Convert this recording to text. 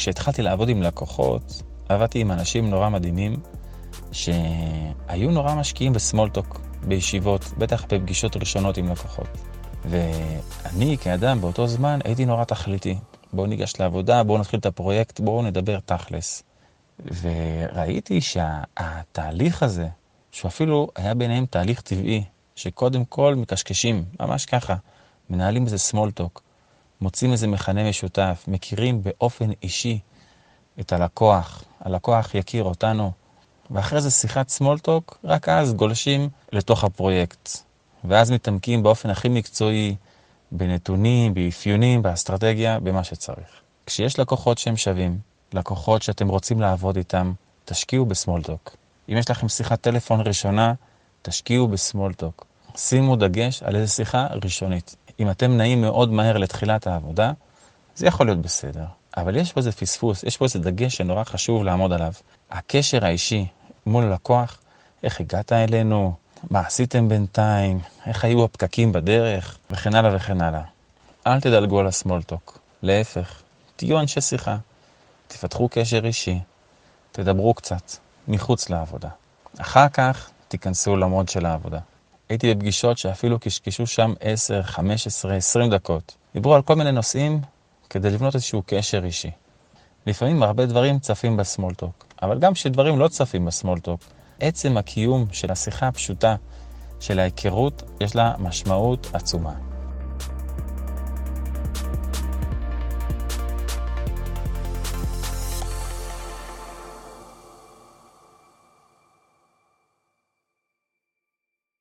כשהתחלתי לעבוד עם לקוחות, עבדתי עם אנשים נורא מדהימים, שהיו נורא משקיעים בסמולטוק, בישיבות, בטח בפגישות ראשונות עם לקוחות. ואני כאדם באותו זמן הייתי נורא תכליתי. בואו ניגש לעבודה, בואו נתחיל את הפרויקט, בואו נדבר תכלס. וראיתי שהתהליך הזה, שהוא אפילו היה ביניהם תהליך טבעי, שקודם כל מקשקשים, ממש ככה, מנהלים איזה small talk, מוצאים איזה מכנה משותף, מכירים באופן אישי את הלקוח, הלקוח יכיר אותנו, ואחרי זה שיחת talk, רק אז גולשים לתוך הפרויקט. ואז מתעמקים באופן הכי מקצועי בנתונים, באפיונים, באסטרטגיה, במה שצריך. כשיש לקוחות שהם שווים, לקוחות שאתם רוצים לעבוד איתם, תשקיעו בסמולטוק. אם יש לכם שיחת טלפון ראשונה, תשקיעו בסמולטוק. שימו דגש על איזו שיחה ראשונית. אם אתם נעים מאוד מהר לתחילת העבודה, זה יכול להיות בסדר. אבל יש פה איזה פספוס, יש פה איזה דגש שנורא חשוב לעמוד עליו. הקשר האישי מול לקוח, איך הגעת אלינו, מה עשיתם בינתיים, איך היו הפקקים בדרך, וכן הלאה וכן הלאה. אל תדלגו על הסמולטוק, להפך, תהיו אנשי שיחה, תפתחו קשר אישי, תדברו קצת, מחוץ לעבודה. אחר כך תיכנסו למוד של העבודה. הייתי בפגישות שאפילו קשקשו שם 10, 15, 20 דקות. דיברו על כל מיני נושאים כדי לבנות איזשהו קשר אישי. לפעמים הרבה דברים צפים בסמולטוק, אבל גם כשדברים לא צפים בסמולטוק, עצם הקיום של השיחה הפשוטה של ההיכרות, יש לה משמעות עצומה.